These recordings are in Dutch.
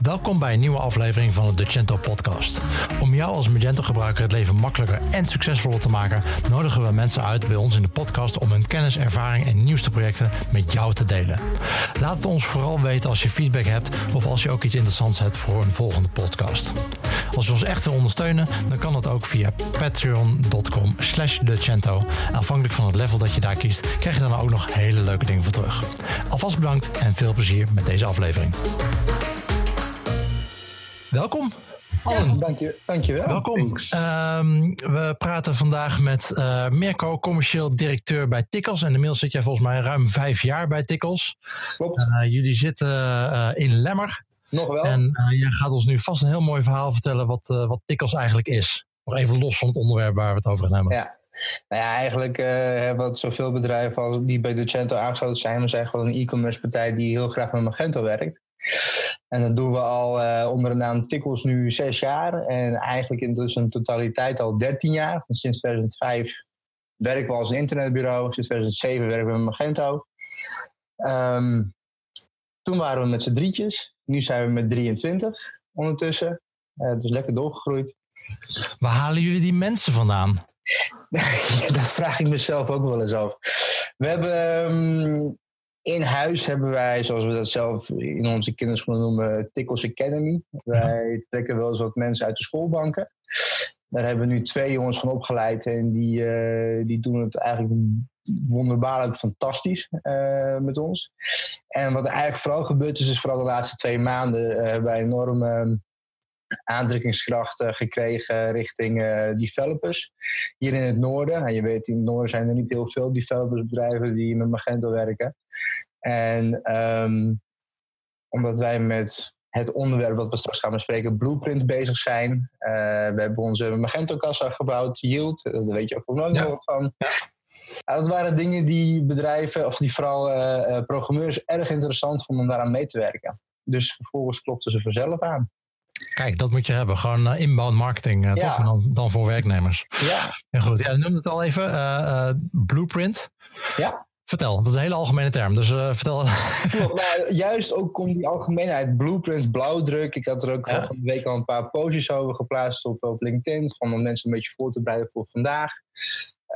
Welkom bij een nieuwe aflevering van de Decento podcast. Om jou als Magento gebruiker het leven makkelijker en succesvoller te maken, nodigen we mensen uit bij ons in de podcast om hun kennis, ervaring en nieuwste projecten met jou te delen. Laat het ons vooral weten als je feedback hebt of als je ook iets interessants hebt voor een volgende podcast. Als je ons echt wil ondersteunen, dan kan dat ook via patreon.com slash. Afhankelijk van het level dat je daar kiest, krijg je dan ook nog hele leuke dingen voor terug. Alvast bedankt en veel plezier met deze aflevering. Welkom. Allen. dank je, dankjewel. Welkom. Um, we praten vandaag met uh, Mirko, commercieel directeur bij Tikkels. En inmiddels zit jij volgens mij ruim vijf jaar bij Tikkels. Klopt. Uh, jullie zitten uh, in Lemmer. Nog wel. En jij gaat ons nu vast een heel mooi verhaal vertellen wat, wat Tikkels eigenlijk is. Nog even los van het onderwerp waar we het over gaan hebben. Ja. Nou ja, eigenlijk hebben we zoveel bedrijven als die bij Docento aangesloten zijn. We zijn gewoon een e-commerce partij die heel graag met Magento werkt. En dat doen we al uh, onder de naam Tikkels nu zes jaar. En eigenlijk in dus een totaliteit al dertien jaar. Want sinds 2005 werken we als internetbureau. Sinds 2007 werken we met Magento. Um, toen waren we met z'n drietjes. Nu zijn we met 23 ondertussen. Uh, dus lekker doorgegroeid. Waar halen jullie die mensen vandaan? dat vraag ik mezelf ook wel eens af. We hebben um, in huis hebben wij, zoals we dat zelf in onze kinderschoenen noemen, Tikkels Academy. Wij trekken wel eens wat mensen uit de schoolbanken. Daar hebben we nu twee jongens van opgeleid en die, uh, die doen het eigenlijk wonderbaarlijk fantastisch uh, met ons. En wat eigenlijk vooral gebeurd is, is vooral de laatste twee maanden uh, wij enorme aandrukkingskracht gekregen richting developers. Hier in het noorden, en je weet in het noorden zijn er niet heel veel developersbedrijven die met Magento werken. En um, omdat wij met het onderwerp wat we straks gaan bespreken, Blueprint, bezig zijn. Uh, we hebben onze Magento-kassa gebouwd, Yield, daar weet je ook nog ja. wat van. Ja. Dat waren dingen die bedrijven, of die vooral uh, programmeurs, erg interessant vonden om daaraan mee te werken. Dus vervolgens klopten ze vanzelf aan. Kijk, dat moet je hebben. Gewoon uh, inbound marketing, ja. toch? Dan, dan voor werknemers. Ja. ja goed, ja, noemde het al even. Uh, blueprint. Ja. Vertel, dat is een hele algemene term, dus uh, vertel. Klopt, nou, juist ook om die algemeenheid, blueprint, blauwdruk. Ik had er ook ja. van de week al een paar postjes over geplaatst op, op LinkedIn, van om mensen een beetje voor te bereiden voor vandaag.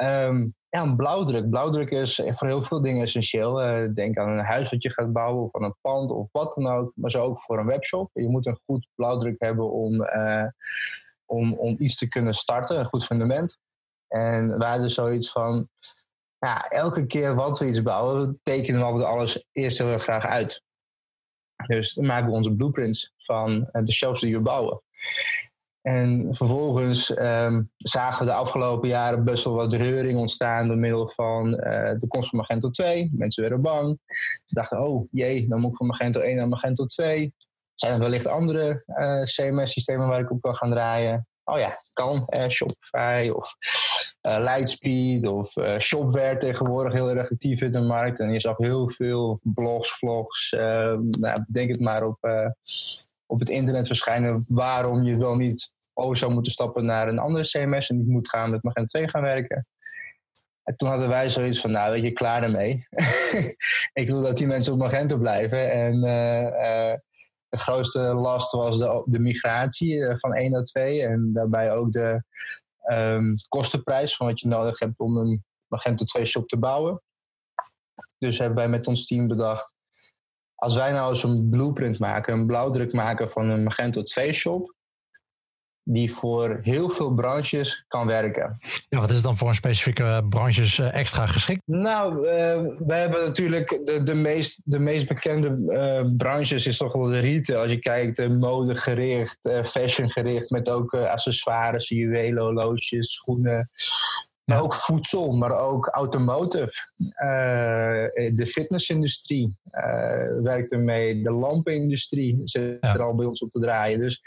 Um, ja, een blauwdruk. Blauwdruk is voor heel veel dingen essentieel. Uh, denk aan een huis wat je gaat bouwen, of aan een pand, of wat dan ook. Maar zo ook voor een webshop. Je moet een goed blauwdruk hebben om, uh, om, om iets te kunnen starten, een goed fundament. En wij hadden zoiets van, ja, elke keer wat we iets bouwen, tekenen we alles eerst heel graag uit. Dus dan maken we onze blueprints van de shops die we bouwen. En vervolgens um, zagen we de afgelopen jaren best wel wat reuring ontstaan door middel van uh, de komst van Magento 2. Mensen werden bang. Ze dachten, oh jee, dan moet ik van Magento 1 naar Magento 2. Zijn er wellicht andere uh, CMS-systemen waar ik op kan gaan draaien? Oh ja, kan. Uh, Shopify of Lightspeed of Shopware tegenwoordig heel erg actief in de markt. En je zag heel veel blogs, vlogs, nou, denk het maar op, op het internet verschijnen waarom je wel niet over zou moeten stappen naar een andere CMS en niet moet gaan met Magento 2 gaan werken. En toen hadden wij zoiets van, nou weet je, klaar ermee. ik wil dat die mensen op Magento blijven. En de grootste last was de, de migratie van 1 naar 2 en daarbij ook de um, kostenprijs van wat je nodig hebt om een Magento 2 shop te bouwen. Dus hebben wij met ons team bedacht, als wij nou eens een blueprint maken, een blauwdruk maken van een Magento 2 shop, die voor heel veel branches kan werken. Ja, wat is dan voor een specifieke branches uh, extra geschikt? Nou, uh, we hebben natuurlijk de, de, meest, de meest bekende uh, branches is toch wel de retail. Als je kijkt, modegericht, fashionggericht, met ook accessoires, juwelen, horloges, schoenen. Maar ook voedsel, maar ook automotive. de fitnessindustrie werkt ermee. De lampenindustrie zit ja. er al bij ons op te draaien. Dus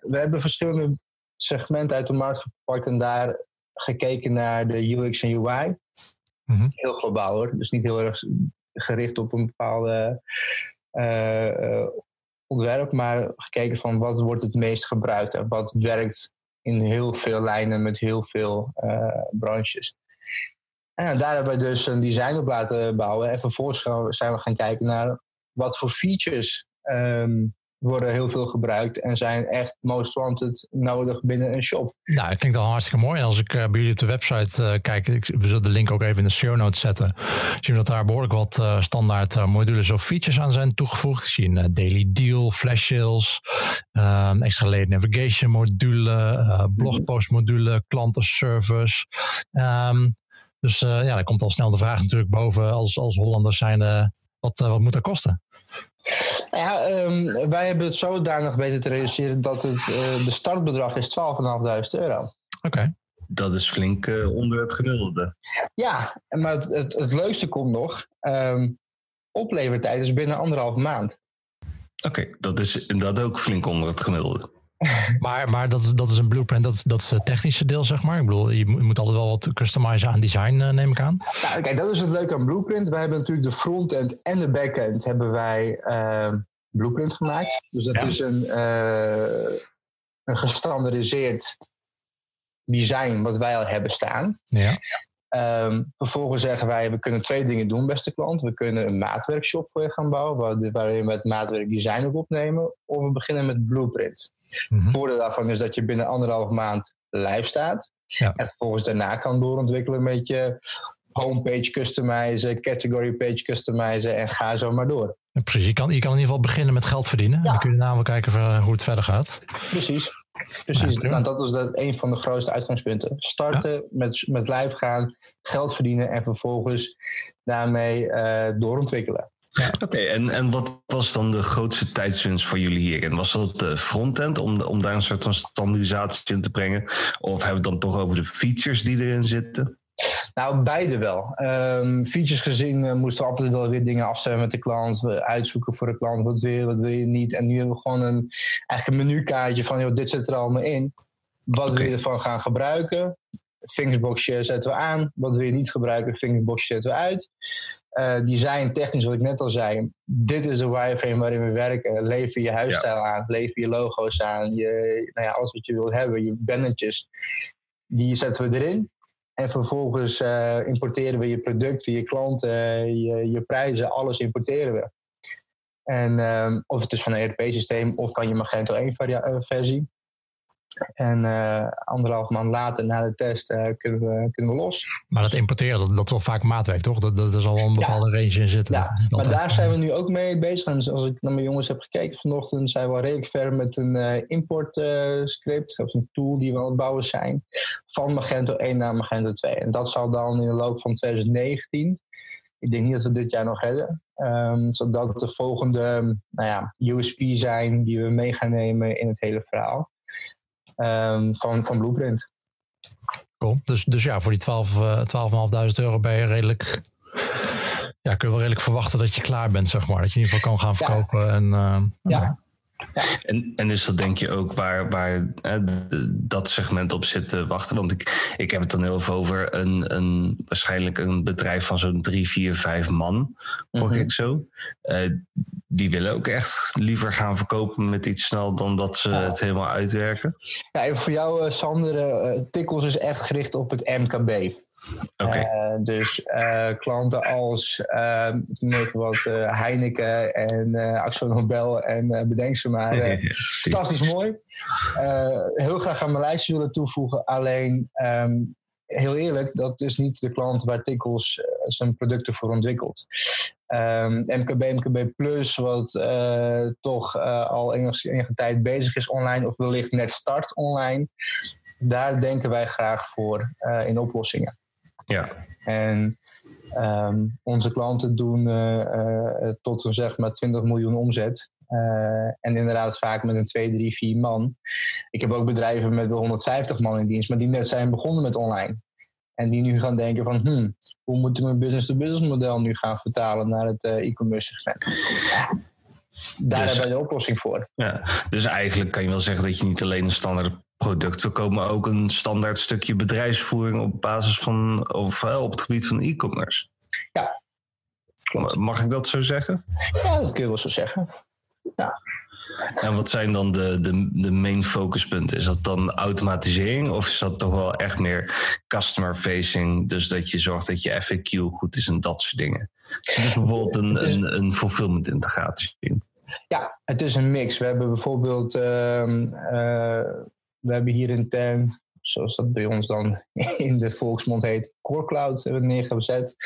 we hebben verschillende segmenten uit de markt gepakt en daar gekeken naar de UX en UI. Mm-hmm. Heel globaal hoor, dus niet heel erg gericht op een bepaalde uh, ontwerp, maar gekeken van wat wordt het meest gebruikt en wat werkt in heel veel lijnen met heel veel uh, branches. En daar hebben we dus een design op laten bouwen en vervolgens zijn we gaan kijken naar wat voor features um, worden heel veel gebruikt en zijn echt most wanted nodig binnen een shop. Nou, dat klinkt al hartstikke mooi. En als ik uh, bij jullie op de website uh, kijk, ik, we zullen de link ook even in de show notes zetten. Zien we dat daar behoorlijk wat uh, standaard modules of features aan zijn toegevoegd. Ik een daily deal, flash sales, ehm, extra lead navigation module, blogpost module, klantenservice. Um, dus ja, dan komt al snel de vraag natuurlijk boven als, als Hollanders zijn, wat, wat moet dat kosten? Nou ja, um, wij hebben het zodanig weten te realiseren dat het uh, de startbedrag is 12.500 euro. Oké. Okay. Dat is flink uh, onder het gemiddelde. Ja, maar het, het, het leukste komt nog. Um, oplevertijd is binnen anderhalf maand. Oké, okay, dat is inderdaad ook flink onder het gemiddelde. Maar maar dat, is, dat is een blueprint, dat is, dat is het technische deel, zeg maar. Ik bedoel, je moet altijd wel wat customizen aan design, uh, neem ik aan. Nou, kijk, dat is het leuke aan Blueprint. Wij hebben natuurlijk de frontend en de backend hebben wij uh, Blueprint gemaakt. Dus dat is een, uh, een gestandardiseerd design wat wij al hebben staan. Ja. Um, vervolgens zeggen wij, we kunnen twee dingen doen, beste klant. We kunnen een maatwerkshop voor je gaan bouwen, waarin we het maatwerk design op opnemen. Of we beginnen met Blueprint. Mm -hmm. Voordeel daarvan is dat je binnen anderhalf maand live staat. Ja. En vervolgens daarna kan doorontwikkelen met je homepage customizen, category page customizen en ga zo maar door. precies, je kan, je kan in ieder geval beginnen met geld verdienen. Ja. Dan kun je namelijk kijken hoe het verder gaat. Precies. Precies, ja, nou, dat is dat een van de grootste uitgangspunten. Starten, ja. met, met live gaan, geld verdienen en vervolgens daarmee uh, doorontwikkelen. Ja. Oké, okay, en, en wat was dan de grootste tijdswinst voor jullie hierin? Was dat de frontend om, om daar een soort van standaardisatie in te brengen? Of hebben we het dan toch over de features die erin zitten? Nou, beide wel. Um, features gezien uh, moesten we altijd wel weer dingen afstemmen met de klant. We uitzoeken voor de klant wat wil je, wat wil je niet. En nu hebben we gewoon een, eigenlijk een menukaartje van joh, dit zit er allemaal in. Wat okay. wil je ervan gaan gebruiken? Fingersboxje zetten we aan. Wat wil je niet gebruiken? Fingersboxje zetten we uit. Uh, design technisch, wat ik net al zei. Dit is de wireframe waarin we werken. Lever je huisstijl ja. aan. Lever je logo's aan. Je, nou ja, alles wat je wilt hebben. Je bannetjes. Die zetten we erin. En vervolgens uh, importeren we je producten, je klanten, je, je prijzen, alles importeren we. En um, of het is van een ERP-systeem of van je Magento 1-versie. En uh, anderhalf maand later, na de test, uh, kunnen, we, kunnen we los. Maar dat importeren, dat, dat is wel vaak maatwerk, toch? Dat, dat, zal wel een bepaalde ja. range in zitten. Ja, maar daar zijn we nu ook mee bezig. En dus als ik naar mijn jongens heb gekeken vanochtend, zijn we al redelijk ver met een uh, import script, of een tool die we aan het bouwen zijn, van Magento 1 naar Magento 2. En dat zal dan in de loop van 2019, ik denk niet dat we dit jaar nog redden, um, zodat de volgende nou ja, USP zijn die we mee gaan nemen in het hele verhaal um, van, van Blueprint. Cool. Dus, dus ja, voor die 12, uh, 12.500 euro ben je redelijk. Ja, kun je wel redelijk verwachten dat je klaar bent, zeg maar. Dat je in ieder geval kan gaan verkopen. Ja. En, uh, ja. En, en is dat denk je ook waar, waar hè, dat segment op zit te wachten? Want ik, ik heb het dan heel even over een, een, waarschijnlijk een bedrijf van zo'n drie, vier, vijf man, hoor mm -hmm. ik zo. Uh, die willen ook echt liever gaan verkopen met iets snel dan dat ze ja. het helemaal uitwerken. Ja, en voor jou, Sander, uh, Tikkels is echt gericht op het MKB. Okay. Uh, dus uh, klanten als uh, wat Heineken en Axel Nobel en bedenk ze maar. Ja, fantastisch mooi. heel graag aan mijn lijstje willen toevoegen. Alleen, um, heel eerlijk, dat is niet de klant waar Tikkels zijn producten voor ontwikkelt. Um, MKB, MKB Plus, wat toch al enige, enige tijd bezig is online of wellicht net start online. Daar denken wij graag voor in oplossingen. Ja. En um, onze klanten doen uh, uh, tot een zeg maar 20 miljoen omzet. Uh, en inderdaad vaak met een 2, 3, 4 man. Ik heb ook bedrijven met wel 150 man in dienst, maar die net zijn begonnen met online. En die nu gaan denken van, hmm, hoe moeten we mijn business-to-business model nu gaan vertalen naar het e-commerce segment? Daar dus, hebben wij de oplossing voor. Ja, dus eigenlijk kan je wel zeggen dat je niet alleen een standaard product verkopen, maar ook een standaard stukje bedrijfsvoering op basis van, of op het gebied van e-commerce. Ja. Klopt. Mag ik dat zo zeggen? Ja, dat kun je wel zo zeggen. Ja. En wat zijn dan de, de, de main focuspunten? Is dat dan automatisering of is dat toch wel echt meer customer facing? Dus dat je zorgt dat je FAQ goed is en dat soort dingen. Dus bijvoorbeeld een, een, een fulfillment integratie. Ja, het is een mix. We hebben bijvoorbeeld, ehm, eh, we hebben hier een term, zoals dat bij ons dan in de volksmond heet, Core Cloud hebben we neergezet.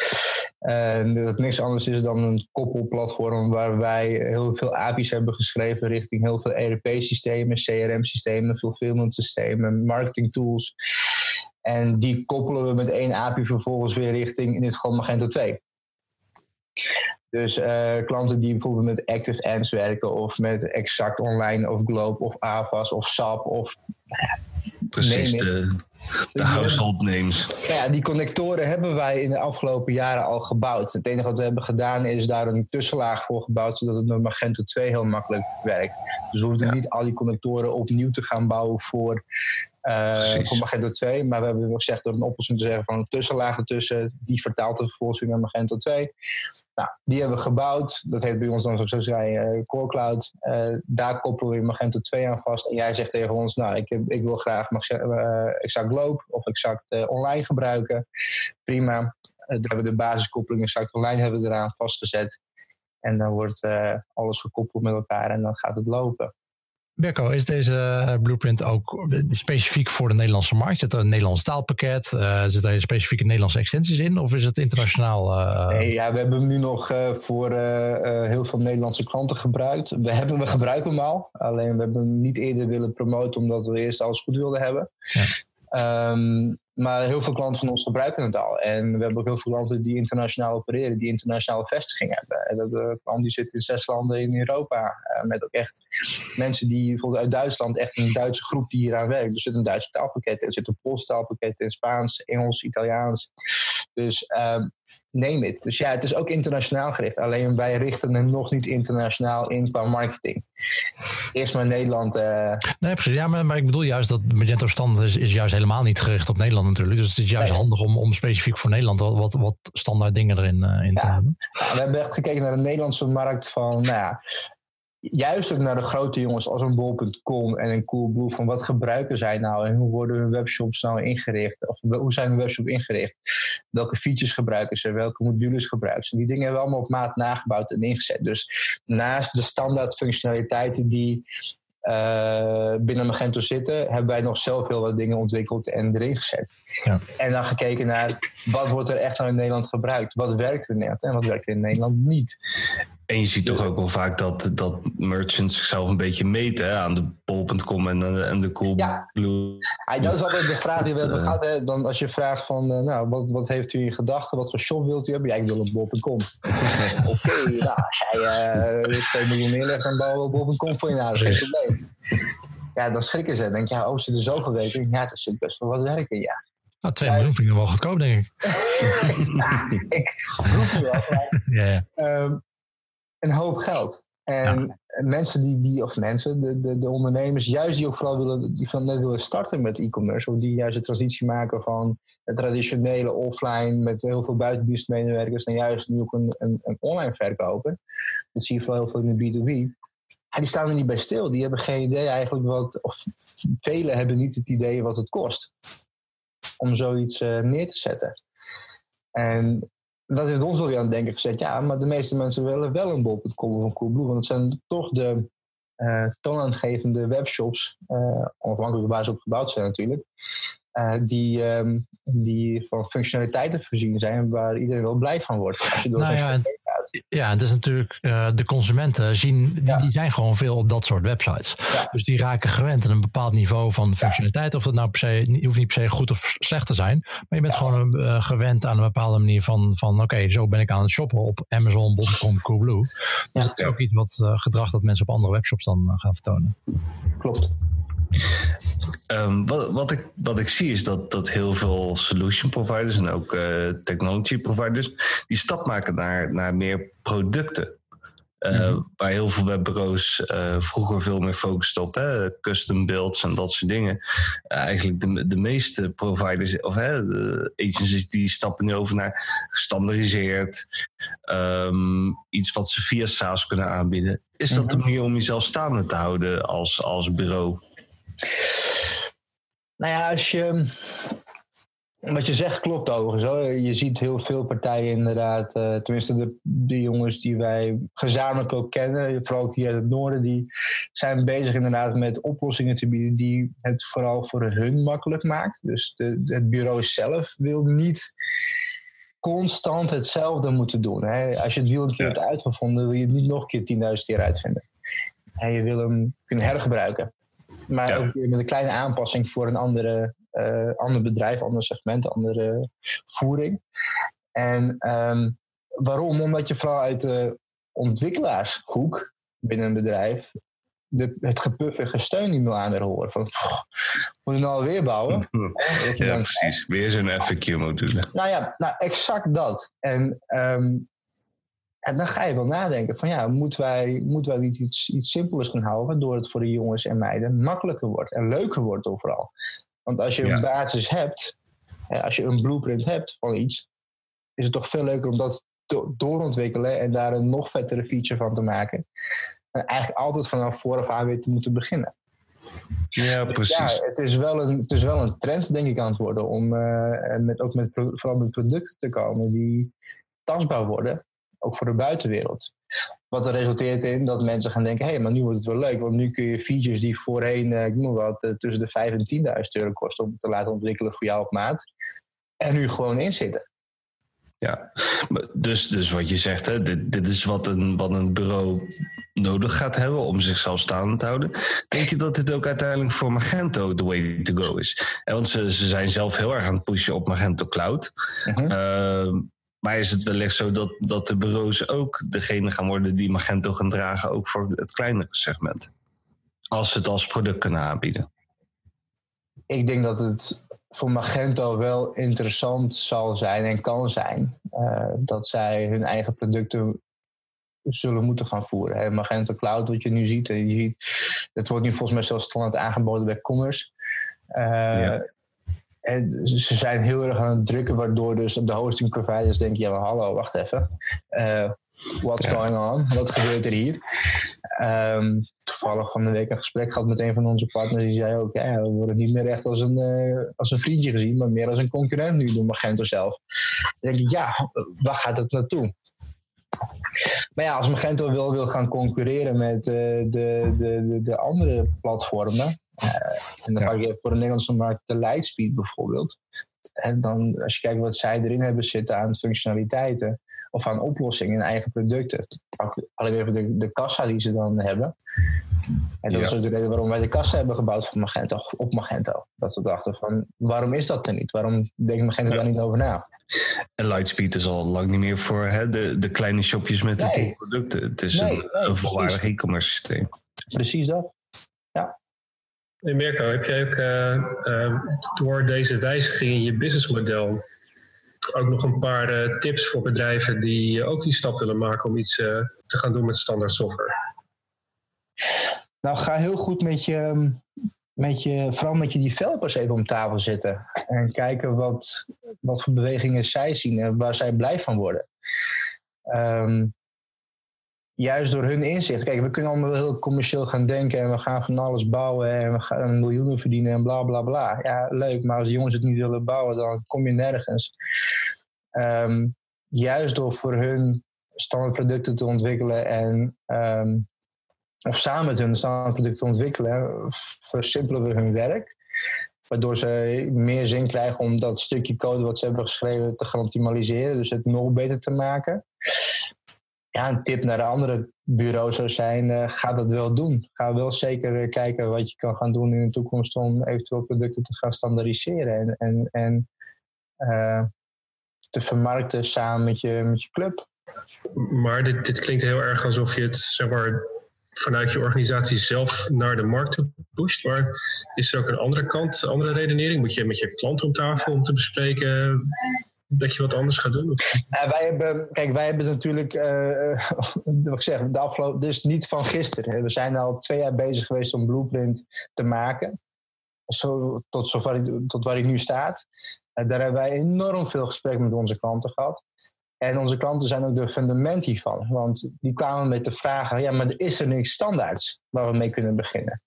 En dat niks anders is dan een koppelplatform waar wij heel veel API's hebben geschreven richting heel veel ERP-systemen, CRM-systemen, fulfillment systemen, marketing tools. En die koppelen we met één API vervolgens weer richting in dit geval Magento 2. Dus uh, klanten die bijvoorbeeld met Active Ants werken of met Exact Online of Globe of Avas of SAP of... Precies, de, de household names. Ja, die connectoren hebben wij in de afgelopen jaren al gebouwd. Het enige wat we hebben gedaan is daar een tussenlaag voor gebouwd, zodat het met Magento 2 heel makkelijk werkt. Dus we hoeven niet al die connectoren opnieuw te gaan bouwen voor uh, voor Magento 2. Maar we hebben gezegd door een oplossing te zeggen van een tussenlaag ertussen. Die vertaalt het vervolgens weer naar Magento 2. Nou, die hebben we gebouwd. Dat heet bij ons dan, zoals ik zei, Core Cloud. Uh, daar koppelen we Magento 2 aan vast. En jij zegt tegen ons, nou, ik, ik wil graag Exact Globe of Exact Online gebruiken. Prima. daar hebben we de basiskoppeling Exact Online hebben we eraan vastgezet. En dan wordt alles gekoppeld met elkaar en dan gaat het lopen. Berko, is deze eh, blueprint ook specifiek voor de Nederlandse markt? Zit er een Nederlands taalpakket? Uh, zit er specifieke Nederlandse extensies in? Of is het internationaal? Uh... Nee, ja, we hebben hem nu nog uh, voor heel veel Nederlandse klanten gebruikt. We, hebben, we gebruiken hem al. Alleen we hebben hem niet eerder willen promoten omdat we eerst alles goed wilden hebben. Ja. Um, maar heel veel klanten van ons gebruiken het al. En we hebben ook heel veel klanten die internationaal opereren, die internationale vestigingen hebben. En dat de klant die zit in zes landen in Europa. Uh, met ook echt mensen die bijvoorbeeld uit Duitsland, echt een Duitse groep die hier aan werkt. Er zit een Duitse taalpakket in, er zit een Pools taalpakket in, Spaans, Engels, Italiaans. Dus um, neem het. Dus ja, het is ook internationaal gericht. Alleen wij richten hem nog niet internationaal in qua marketing. Eerst maar Nederland. Uh... Nee, precies. Ja, maar, maar, ik bedoel juist dat Magento standaard is, is juist helemaal niet gericht op Nederland natuurlijk. Dus het is juist handig om, om specifiek voor Nederland wat, wat standaard dingen erin uh, in te hebben. Ja, we hebben echt gekeken naar de Nederlandse markt van, nou ja, juist ook naar de grote jongens als een bol.com en een Coolblue. Van wat gebruiken zij nou en hoe worden hun webshops nou ingericht? Of hoe zijn hun webshops ingericht? Welke features gebruiken ze? Welke modules gebruiken ze? Die dingen hebben we allemaal op maat nagebouwd en ingezet. Dus naast de standaard functionaliteiten die uh, binnen Magento zitten, hebben wij nog zelf heel wat dingen ontwikkeld en erin gezet. Ja. En dan gekeken naar wat wordt er echt nou in Nederland gebruikt? Wat werkt er Nederland en wat werkt er in Nederland niet? En je ziet toch ook wel vaak dat, dat merchants zichzelf een beetje meten aan de bol.com en, de, en de Coolblue. Ja. dat is altijd de vraag die we hebben gehad. Hè. Dan als je vraagt van, uh, nou, wat, wat heeft u in gedachten? Wat voor shop wilt u hebben? Ja, ik wil op bol.com. Oké, okay, nou, als jij uh, 2 miljoen neerlegt, dan bouwen we bol.com voor je. Dat is geen probleem. Ja, dan schrikken ze. Dan denk je, ja, oh, ze er zoveel weten. Ja, het zit best wel wat werken, ja. Nou, 2 miljoen vind ik wel goedkoop, denk ik. ja, ik roep je wel. ja, ja. Um, een hoop geld. En mensen die, die, of mensen, de, de, de, ondernemers, juist die ook vooral willen, die van net willen starten met e-commerce, of die juist de transitie maken van het traditionele offline met heel veel buitendienstmedewerkers naar juist nu ook een, een, een online verkopen. Dat zie je vooral heel veel in de B2B. En die staan er niet bij stil. Die hebben geen idee eigenlijk wat, of velen hebben niet het idee wat het kost om zoiets uh, neer te zetten. En dat heeft ons wel weer aan het denken gezet. Ja, maar de meeste mensen willen wel een bol.com of een Coolblue. Want het zijn toch de uh, toonaangevende webshops, uh, onafhankelijk waar ze op gebouwd zijn natuurlijk, uh, die, um, die van functionaliteiten voorzien zijn waar iedereen wel blij van wordt. Als je door nou ja, ja, het is natuurlijk, uh, de consumenten zien, die, die, zijn gewoon veel op dat soort websites. Dus die raken gewend aan een bepaald niveau van functionaliteit. Of dat nou per se, hoeft niet per se goed of slecht te zijn. Maar je bent gewoon uh, gewend aan een bepaalde manier van, van oké, zo ben ik aan het shoppen op Amazon, bol.com, Coolblue. Dus dat is ook iets wat uh, gedrag dat mensen op andere webshops dan gaan vertonen. Klopt. Um, wat, wat, ik, wat ik zie is dat, dat heel veel solution providers en ook uh, technology providers die stap maken naar, naar meer producten. Uh. Waar heel veel webbureaus uh, vroeger veel meer focusten op hè, custom builds en dat soort dingen. eigenlijk de, de meeste providers of hè, de agencies die stappen nu over naar gestandardiseerd. Um, iets wat ze via SaaS kunnen aanbieden. Is dat de mm-hmm. manier om jezelf staande te houden als, als bureau? Nou ja, als je. wat je zegt klopt overigens. Hoor. Je ziet heel veel partijen inderdaad, uh, tenminste de, de, jongens die wij gezamenlijk ook kennen, vooral ook hier uit het noorden, die zijn bezig inderdaad met oplossingen te bieden die het vooral voor hun makkelijk maakt. Dus de, het bureau zelf wil niet constant hetzelfde moeten doen. Hè. Als je het wiel een keer hebt uitgevonden, wil je het niet nog een keer 10.000 keer uitvinden. En je wil hem kunnen hergebruiken. Maar ook weer met een kleine aanpassing voor een andere uh, ander bedrijf, ander segment, andere voering. En ehm, waarom? Omdat je vooral uit de ontwikkelaarshoek binnen een bedrijf de, het gepuff en gesteun niet meer aan wil horen. Van, moet je nou alweer bouwen? ja, precies. Weer zo'n FAQ-module. Nou ja, nou, exact dat. En, ehm, en dan ga je wel nadenken van ja, moeten wij, moeten wij niet iets, iets simpelers gaan houden, waardoor het voor de jongens en meiden makkelijker wordt en leuker wordt overal. Want als je een basis hebt, als je een blueprint hebt van iets, is het toch veel leuker om dat te doorontwikkelen en daar een nog vettere feature van te maken. En eigenlijk altijd vanaf vooraf aan weer te moeten beginnen. Ja, precies. Ja, het, is wel een, het is wel een trend, denk ik, aan het worden om uh, met, ook met, vooral met producten te komen die tastbaar worden, ook voor de buitenwereld. Wat er resulteert in dat mensen gaan denken: hé, hey, maar nu wordt het wel leuk. Want nu kun je features die voorheen, uh, ik noem wat, uh, tussen de 5 en 10.000 euro kosten om te laten ontwikkelen voor jou op maat. En nu gewoon inzitten. Ja, dus, dus wat je zegt, hè, dit, dit is wat een, wat een bureau nodig gaat hebben om zichzelf staande te houden. Denk je dat dit ook uiteindelijk voor Magento de way to go is? Want ze, ze zijn zelf heel erg aan het pushen op Magento Cloud. Uh maar is het wellicht zo dat, dat de bureaus ook degene gaan worden die Magento gaan dragen, ook voor het kleinere segment? Als ze het als product kunnen aanbieden. Ik denk dat het voor Magento wel interessant zal zijn en kan zijn uh, dat zij hun eigen producten zullen moeten gaan voeren. Hè. Magento Cloud, wat je nu ziet, je ziet, het wordt nu volgens mij zelfs standaard aangeboden bij Commerce. Uh, ja. En ze zijn heel erg aan het drukken, waardoor dus de hosting providers denken: ja, maar hallo, wacht even. Uh, what's going on? Wat gebeurt er hier? Um, toevallig van de week een gesprek gehad met een van onze partners. Die zei ook: ja, we worden niet meer echt als een, uh, als een vriendje gezien, maar meer als een concurrent nu door Magento zelf. Dan denk ik: ja, waar gaat het naartoe? Maar ja, als Magento wil, wil gaan concurreren met uh, de, de, de, de andere platformen, en dan pak je voor de Nederlandse markt de Lightspeed bijvoorbeeld. En dan, als je kijkt wat zij erin hebben zitten aan functionaliteiten of aan oplossingen in eigen producten. Alleen even de, de kassa die ze dan hebben. En dat is ook de reden waarom wij de kassa hebben gebouwd van Magento, op Magento. Dat we dachten van, waarom is dat er niet? Waarom denkt Magento ja. daar niet over na? En Lightspeed is al lang niet meer voor hè, de, de kleine shopjes met de nee. producten. Het is nee, een, nee, een volwaardig e-commerce systeem. Precies dat. Hey Mirko, heb jij ook uh, uh, door deze wijziging in je businessmodel ook nog een paar uh, tips voor bedrijven die ook die stap willen maken om iets te gaan doen met standaard software? Nou, ga heel goed met je, met je, vooral met je developers even om tafel zitten. En kijken wat, wat voor bewegingen zij zien en waar zij blij van worden. Um, juist door hun inzicht. Kijk, we kunnen allemaal heel commercieel gaan denken en we gaan van alles bouwen en we gaan miljoenen verdienen en bla bla bla. Ja, leuk, maar als de jongens het niet willen bouwen, dan kom je nergens. Um, juist door voor hun standaardproducten te ontwikkelen en um, of samen met hun standaardproducten te ontwikkelen, versimpelen we hun werk. Waardoor ze meer zin krijgen om dat stukje code wat ze hebben geschreven te gaan optimaliseren. Dus het nog beter te maken ja, een tip naar de andere bureaus zou zijn, uh, ga dat wel doen. Ga wel zeker eh, kijken wat je kan gaan doen in de toekomst om eventueel producten te gaan standaardiseren en, en, en uh, te vermarkten samen met je, met je club. Maar dit, dit klinkt heel erg alsof je het zeg maar, vanuit je organisatie zelf naar de markt pusht. Maar is er ook een andere kant, andere redenering? Moet je met je klant om tafel om te bespreken dat je wat anders gaat doen? Uh, wij hebben, kijk, wij hebben natuurlijk, uh, wat ik zeg, de afgelopen, dus niet van gisteren. We zijn al twee jaar bezig geweest om Blueprint te maken. Zo, tot, zover tot waar ik nu staat. Daar hebben wij enorm veel gesprek met onze klanten gehad. En onze klanten zijn ook de fundament hiervan. Want die kwamen met de vraag: ja, maar is er niks standaards waar we mee kunnen beginnen?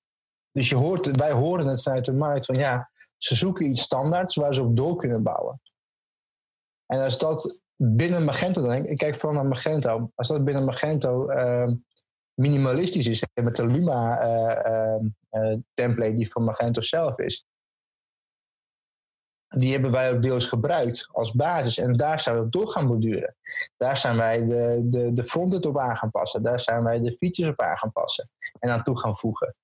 Dus je hoort, wij horen het vanuit de markt van ja, Ze zoeken iets standaards waar ze op door kunnen bouwen. En als dat binnen Magento, dan ik kijk vooral naar Magento, als dat binnen Magento uh, minimalistisch is, met de Luma uh, template die van Magento zelf is, die hebben wij ook deels gebruikt als basis. En daar zijn we op door gaan borduren. Daar zijn wij de, de, de frontend op aan gaan passen. Daar zijn wij de features op aan gaan passen. En aan toe gaan voegen.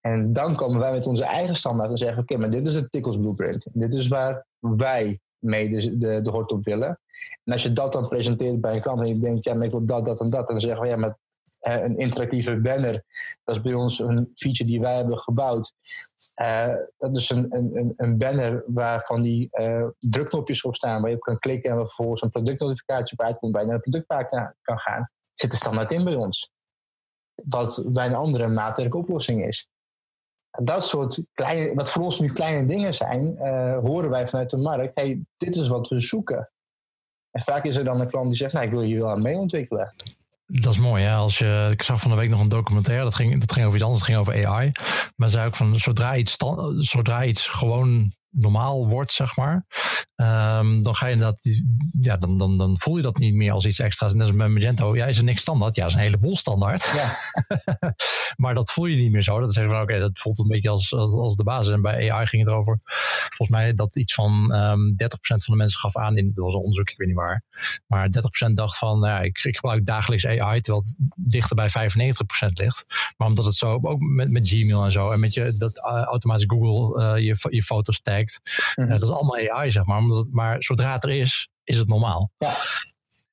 En dan komen wij met onze eigen standaard en zeggen: Oké, maar dit is de Tickles Blueprint. Dit is waar wij mee de, de, de hort op willen. En als je dat dan presenteert bij een klant en je denkt: Ja, maar ik wil dat, dat en dat. En dan zeggen we: Ja, maar een interactieve banner, dat is bij ons een feature die wij hebben gebouwd. Uh, dat is een, een, een banner waar van die uh, drukknopjes op staan, waar je op kan klikken en waar vervolgens een productnotificatie op uitkomt, waar je naar de productpagina kan gaan. Zit er standaard in bij ons. Wat bij een andere maatwerkoplossing oplossing is. Dat soort kleine, wat voor ons nu kleine dingen zijn, uh, horen wij vanuit de markt. hey, dit is wat we zoeken. En vaak is er dan een klant die zegt, nou, ik wil hier wel aan mee ontwikkelen. Dat is mooi, hè? Als je, ik zag van de week nog een documentaire, dat ging, dat ging over iets anders, dat ging over AI. Maar zei ook van, zodra iets, zodra iets gewoon normaal wordt, zeg maar, um, dan ga je dat, ja, dan, dan, dan voel je dat niet meer als iets extra's. Net als met Magento, ja, is er niks standaard? Ja, is een heleboel standaard. Ja. maar dat voel je niet meer zo. Dat zeggen van, oké, dat voelt een beetje als, als, als, de basis. En bij AI ging het over, volgens mij, dat iets van um, ehm, 30% van de mensen gaf aan, in, dat was een onderzoek, ik weet niet waar, maar 30% dacht van, ja, ik, ik gebruik dagelijks AI, terwijl het dichter bij 95% ligt. Maar omdat het zo, ook met, met Gmail en zo, en met je, dat uh, automatisch Google uh, je, je foto's tagt, mm dat is allemaal AI, zeg maar maar zodra het er is, is het normaal. Ja.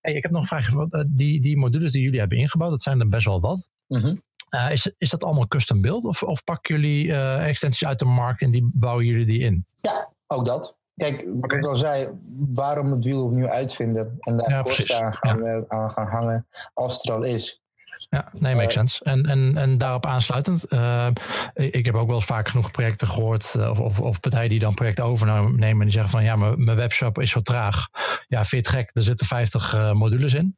Hey, ik heb nog een vraag. Eh, die, die modules die jullie hebben ingebouwd, dat zijn er best wel wat. Mm is, is dat allemaal custom build of, of pakken jullie uh, extensies uit de markt en die bouwen jullie die in? Ja, ook dat. Kijk, wat ik al zei, waarom het wiel opnieuw uitvinden en daar ja, kosten aan gaan, aan gaan hangen als het er al is. Ja, nee, makes sense. En, en, en daarop aansluitend, uh, ik heb ook wel eens vaak genoeg projecten gehoord, uh, of, of, of, partijen die dan projecten overnemen en die zeggen van ja, mijn webshop is zo traag. Ja, vind gek? Er zitten 50 uh, modules in.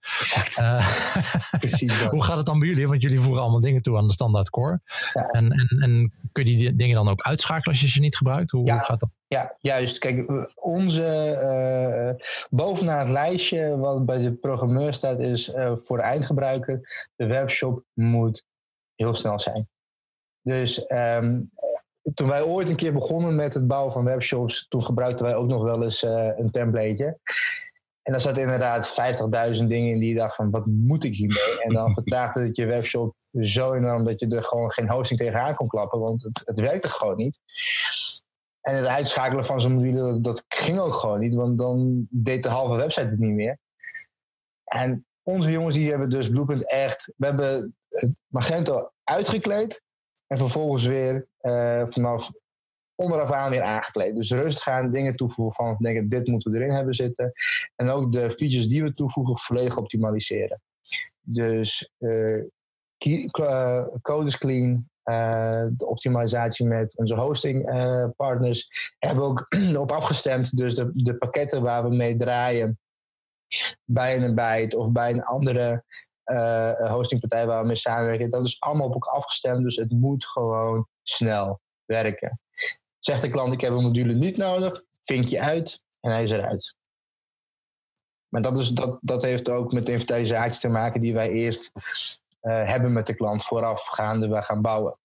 Precies hoe gaat het dan bij jullie? Want jullie voeren allemaal dingen toe aan de standaard core. Ja. En, en, en kun je die dingen dan ook uitschakelen als je ze niet gebruikt? Hoe, hoe gaat dat? Ja, juist. Kijk, onze uh, bovenaan het lijstje wat bij de programmeur staat, is uh, voor de eindgebruiker: de webshop moet heel snel zijn. Dus um, toen wij ooit een keer begonnen met het bouwen van webshops, toen gebruikten wij ook nog wel eens uh, een templateje. En daar zat inderdaad 50.000 dingen in die je dacht van, wat moet ik hiermee? En dan vertraagde het je webshop zo enorm dat je er gewoon geen hosting tegenaan kon klappen, want het, het werkte gewoon niet. En het uitschakelen van zo'n module, dat ging ook gewoon niet, want dan deed de halve website het niet meer. En onze jongens die hebben dus Blueprint echt, we hebben het Magento uitgekleed en vervolgens weer uh, vanaf onderaf aan weer aangekleed. Dus rustig gaan dingen toevoegen van denken, dit moeten we erin hebben zitten. En ook de features die we toevoegen volledig optimaliseren. Dus uh, code is clean, uh, de optimalisatie met onze hosting uh, partners hebben we ook op afgestemd. Dus de, de pakketten waar we mee draaien bij een Byte of bij een andere uh, hostingpartij waar we mee samenwerken, dat is allemaal op elkaar afgestemd. Dus het moet gewoon snel werken. Zegt de klant, ik heb een module niet nodig, vink je uit en hij is eruit. Maar dat, is, dat, dat heeft ook met de inventarisatie te maken die wij eerst hebben met de klant voorafgaande we gaan bouwen.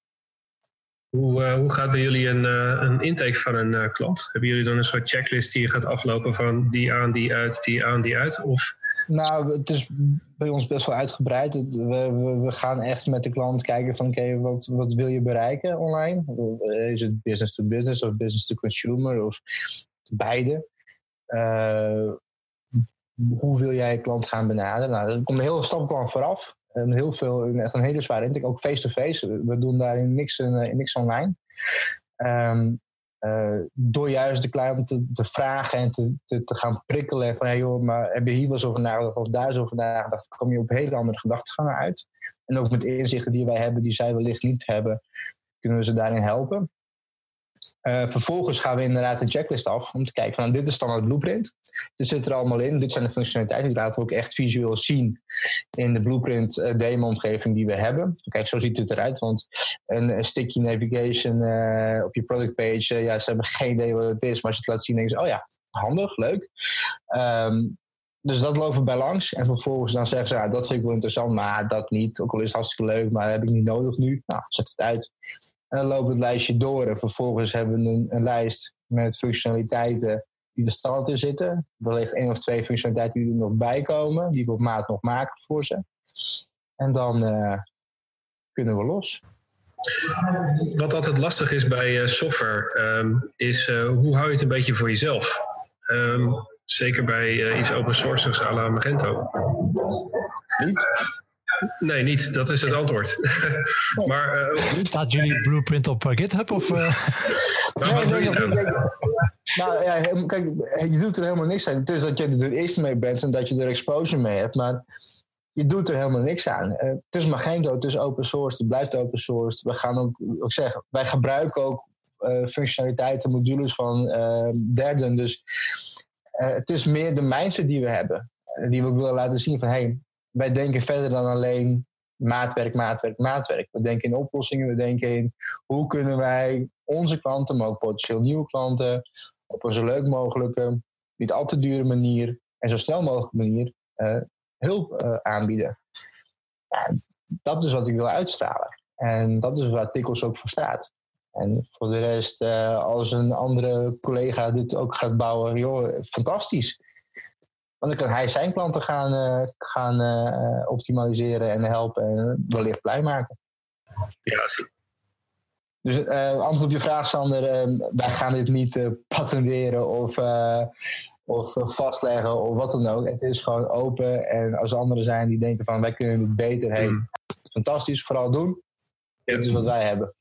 Hoe, uh, hoe gaat bij jullie een, uh, een intake van een klant? Hebben jullie dan een soort checklist die je gaat aflopen van die aan, die uit, die aan, die uit? Of? Nou, het is bij ons best wel uitgebreid. We, we, we gaan echt met de klant kijken van oké, wat, wat wil je bereiken online? Is het business to business of business to consumer of beide? hoe wil jij je klant gaan benaderen? Nou, er komt een hele stappenplan vooraf. En heel veel, echt een hele zware intake. Ook face-to-face. We doen daarin niks, eh, niks online. Um, uh, door juist de klant te, vragen en te, te, gaan prikkelen. Van, hey joh, maar heb je hier wel eens over nagedacht of daar eens over nagedacht? Kom je op hele andere gedachtegangen uit. En ook met inzichten die wij hebben, die zij wellicht niet hebben, kunnen we ze daarin helpen. Uh, vervolgens gaan we inderdaad een checklist af om te kijken van nou, dit is het blueprint. Dit zit er allemaal in. Dit zijn de functionaliteiten. Die laten we ook echt visueel zien in de blueprint uh, demo-omgeving die we hebben. Kijk, zo ziet het eruit. Want een, sticky navigation uh, op je product page, ja, ze hebben geen idee wat het is. Maar als je het laat zien, denken ze, oh ja, handig, leuk. Um, dus dat lopen we bij langs. En vervolgens dan zeggen ze, ja, dat vind ik wel interessant, maar dat niet. Ook al is het hartstikke leuk, maar dat heb ik niet nodig nu. Nou, zet het uit. En dan lopen we het lijstje door. En vervolgens hebben we een, een lijst met functionaliteiten die er standaard in zitten. Wellicht één of twee functionaliteiten die er nog bij komen, die we op maat nog maken voor ze. En dan uh, kunnen we los. Wat altijd lastig is bij uh, software, um, is uh, hoe hou je het een beetje voor jezelf? Um, zeker bij iets open source als à la Magento. Niet? Nee, niet. Dat is het antwoord. maar, uh, Staat jullie blueprint op uh, GitHub? Of, uh... nee, nee, nee, nee, nou ja, kijk, je doet er helemaal niks aan. Het is dat je er eerst mee bent en dat je er exposure mee hebt. Maar je doet er helemaal niks aan. het is Magento, het is open source, het blijft open source. We gaan ook, ook zeggen, wij gebruiken ook functionaliteiten, modules van derden. Dus het is meer de mindset die we hebben. Die we ook willen laten zien van, hey, wij denken verder dan alleen maatwerk, maatwerk, maatwerk. We denken in oplossingen, we denken in hoe kunnen wij onze klanten, maar ook potentieel nieuwe klanten, op een zo leuk mogelijke, niet al te dure manier en zo snel mogelijke manier uh, hulp uh, aanbieden. Dat is wat ik wil uitstralen. En dat is waar Tikkels ook voor staat. En voor de rest, uh, als een andere collega dit ook gaat bouwen, joh, fantastisch. Want dan kan hij zijn klanten gaan, uh, gaan uh, optimaliseren en helpen en wellicht blij maken. Ja, zie. Dus uh, antwoord op je vraag, Sander. wij gaan dit niet patenteren of, of vastleggen of wat dan ook. Het is gewoon open. En als er anderen zijn die denken van wij kunnen het beter. Hey, mm. fantastisch, vooral doen. Ja. Dit is wat wij hebben.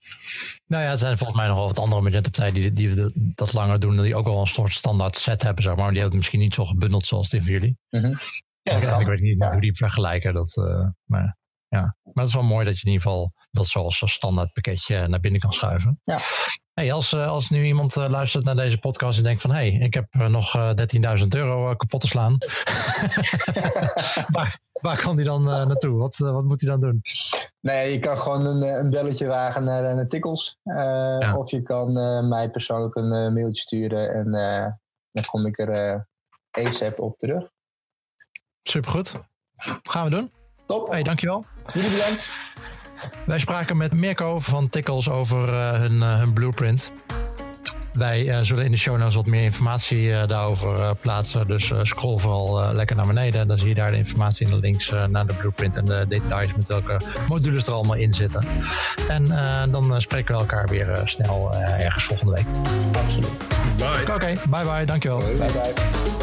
Nou ja, er zijn volgens mij nog wel wat andere Magento-partijen die, die dat langer doen. Die ook wel een soort standaard set hebben, zeg maar. Maar die hebben het misschien niet zo gebundeld zoals die van jullie. Mm -hmm. ja, ik, ik, weet niet hoe die vergelijken. Dat, uh, maar, ja. maar het is wel mooi dat je in ieder geval dat zoals een standaard pakketje naar binnen kan schuiven. Ja. Hey, als, eh, als nu iemand uh, luistert naar deze podcast en denkt van... hé, hey, ik heb nog uh, 13.000 euro kapot te slaan. maar Waar kan die dan uh, naartoe? Wat, uh, wat moet hij dan doen? Nee, je kan gewoon een, een belletje wagen naar, naar Tikkels. Uh, ja. Of je kan mij persoonlijk een mailtje sturen en dan kom ik er ASAP op terug. Supergoed. gaan we doen. Top. Hey, dankjewel. Jullie bedankt. Wij spraken met Mirko van Tikkels over hun, hun blueprint. Wij uh, zullen in de show notes wat meer informatie daarover plaatsen. Dus scroll vooral lekker naar beneden. Dan zie je daar de informatie in de links naar de blueprint en de details met welke modules er allemaal in zitten. En dan spreken we elkaar weer snel ergens volgende week. Absoluut. Bye. Oké, okay, bye bye. Dankjewel. Bye bye.